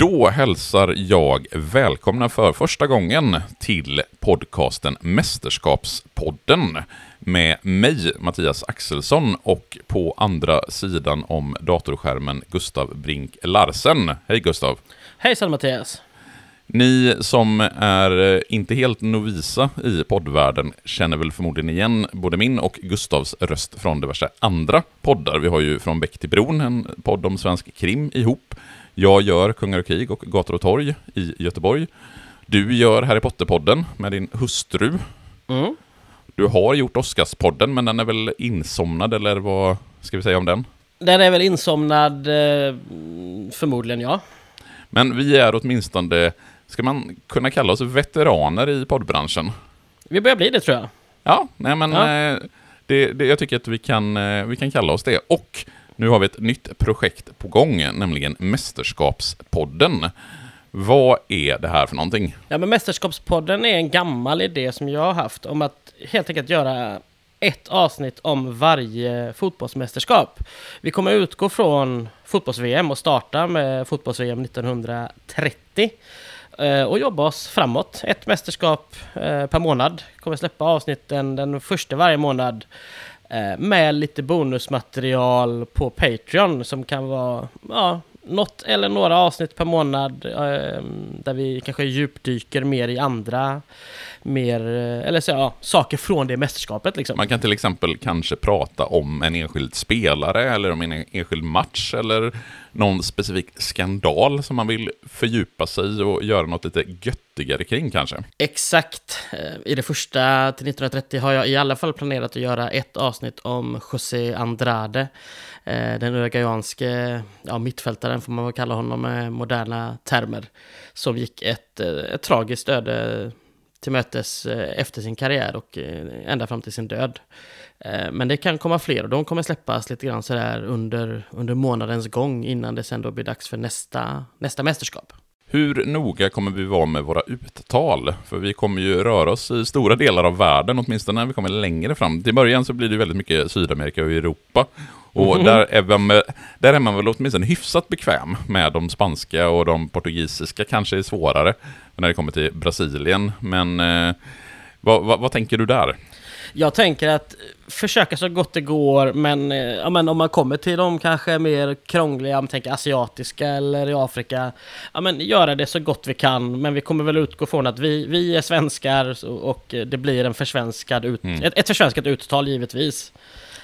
Då hälsar jag välkomna för första gången till podcasten Mästerskapspodden med mig, Mattias Axelsson, och på andra sidan om datorskärmen Gustav Brink Larsen. Hej Gustav! Hejsan Mattias! Ni som är inte helt novisa i poddvärlden känner väl förmodligen igen både min och Gustavs röst från diverse andra poddar. Vi har ju Från Bäck till Bron, en podd om svensk krim ihop. Jag gör Kungar och krig och Gator och torg i Göteborg. Du gör Harry Potter-podden med din hustru. Mm. Du har gjort Oscarspodden, men den är väl insomnad, eller vad ska vi säga om den? Den är väl insomnad, eh, förmodligen ja. Men vi är åtminstone, ska man kunna kalla oss veteraner i poddbranschen? Vi börjar bli det tror jag. Ja, nej men Ja. eh, det, det, jag tycker att vi kan, eh, vi kan kalla oss det. Och nu har vi ett nytt projekt på gång, nämligen Mästerskapspodden. Vad är det här för någonting? Ja, men Mästerskapspodden är en gammal idé som jag har haft om att helt enkelt göra ett avsnitt om varje fotbollsmästerskap. Vi kommer utgå från fotbolls-VM och starta med fotbolls-VM 1930 eh, Eh, och jobba oss framåt. Ett mästerskap eh, per månad. Kommer släppa avsnitten den första varje månad eh, med lite bonusmaterial på Patreon som kan vara ja, något eller några avsnitt per månad eh, där vi kanske djupdyker mer i andra mer, eh, eller så, ja, saker från det mästerskapet liksom. Man kan till exempel kanske prata om en enskild spelare eller om en enskild match eller någon specifik skandal som man vill fördjupa sig i och göra något lite göttigare kring kanske. Exakt. Eh, I det första till 1930 har jag i alla fall planerat att göra ett avsnitt om José Andrade. Eh, den uruguayanske ja, mittfältaren får man väl kalla honom med moderna termer. Som gick ett, eh, ett tragiskt öde till mötes efter sin karriär och ända fram till sin död. Men det kan komma fler och de kommer släppas lite grann sådär under, under månadens gång innan det sen då blir dags för nästa, nästa mästerskap. Hur noga kommer vi vara med våra uttal? För vi kommer ju röra oss i stora delar av världen, åtminstone när vi kommer längre fram. Till början så blir det väldigt mycket Sydamerika och Europa. Och Mhm. där, är man, där är man väl åtminstone hyfsat bekväm med de spanska och de portugisiska kanske är svårare när det kommer till Brasilien. Men eh, vad, vad, vad tänker du där? Jag tänker att försöka så gott det går, men, eh, ja, men om man kommer till de kanske mer krångliga, om tänker asiatiska eller i Afrika, ja, men göra det så gott vi kan. Men vi kommer väl utgå från att vi, vi är svenskar och det blir en försvenskad ut, Mm. ett, ett försvenskat uttal givetvis.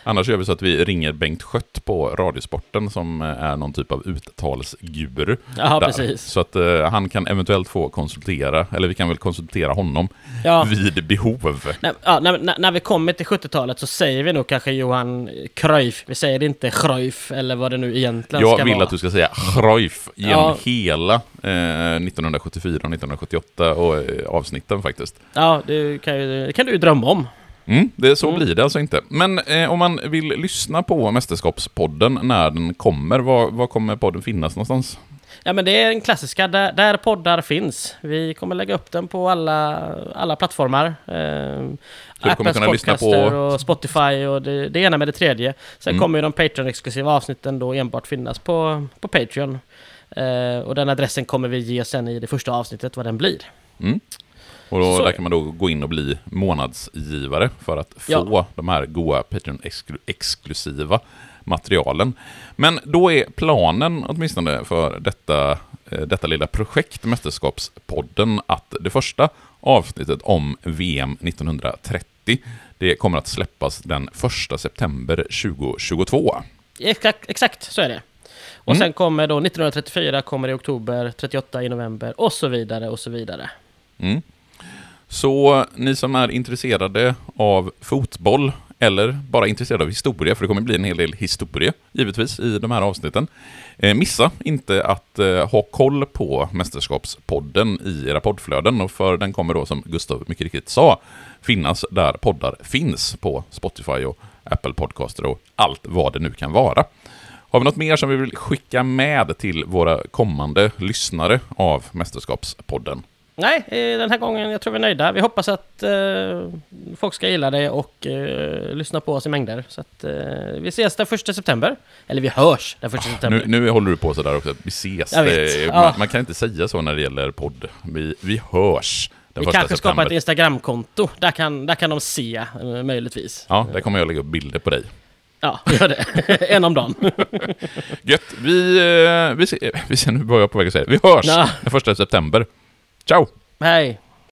Annars gör vi så att vi ringer Bengt Skött på Radiosporten som eh, är någon typ av uttalsguru. Ja, där. precis. Så att eh, han kan eventuellt få konsultera, eller vi kan väl konsultera honom Ja. vid behov. När, ja, när, när, vi kommer till 70-talet så säger vi nog kanske Johan Cruyff. Vi säger inte Cruyff eller vad det nu egentligen Jag ska vill vara. att du ska säga Cruyff genom Ja. hela eh, 1974 och 1978 och eh, avsnitten faktiskt. Ja, det kan, ju, det kan du ju drömma om. Mm, det, så Mm. blir det alltså inte. Men eh, om man vill lyssna på Mästerskapspodden när den kommer, var, var kommer podden finnas någonstans? Ja men det är den klassiska, där, där poddar finns. Vi kommer lägga upp den på alla, alla plattformar. Eh, Så kunna lyssna Podcaster på- och Spotify och det, det ena med det tredje. Sen Mm. kommer ju de Patreon-exklusiva avsnitten då enbart finnas på, på Patreon. Eh, och den adressen kommer vi ge sen i det första avsnittet vad den blir. Mm. Och då, Så är där kan man då gå in och bli månadsgivare för att få Ja. de här goa Patreon-exklusiva materialen. Men då är planen åtminstone för detta, eh, detta lilla projekt, Mästerskapspodden, att det första avsnittet om VM 1930, det kommer att släppas den 1 september 2022. Exakt, exakt så är det. Och Mm. sen kommer då 1934 kommer i oktober, 38 i november och så vidare och så vidare. Mm. Så ni som är intresserade av fotboll eller bara intresserade av historia, för det kommer bli en hel del historia givetvis i de här avsnitten. Eh, missa inte att eh, ha koll på Mästerskapspodden i era poddflöden, och för den kommer då som Gustav mycket riktigt sa finnas där poddar finns på Spotify och Apple Podcaster och allt vad det nu kan vara. Har vi något mer som vi vill skicka med till våra kommande lyssnare av Mästerskapspodden? Nej, eh, den här gången jag tror vi är nöjda. Vi hoppas att eh, folk ska gilla det och eh, lyssna på oss i mängder. Så att eh, vi ses den första september. Eller vi hörs den första september. Nu, nu håller du på sådär också, vi ses. Jag vet, Det- ja. man, man kan inte säga så när det gäller podd. Vi, vi hörs den vi kanske skapar september. ett Instagramkonto. Där kan, där kan de se, eh, möjligtvis. Ja, där kommer jag lägga upp bilder på dig. Ja, gör det. en om dagen. Gött, vi, eh, vi, ser, vi ser nu vad jag på väg att säga. Vi hörs Ja. den första september. Ciao! Hej!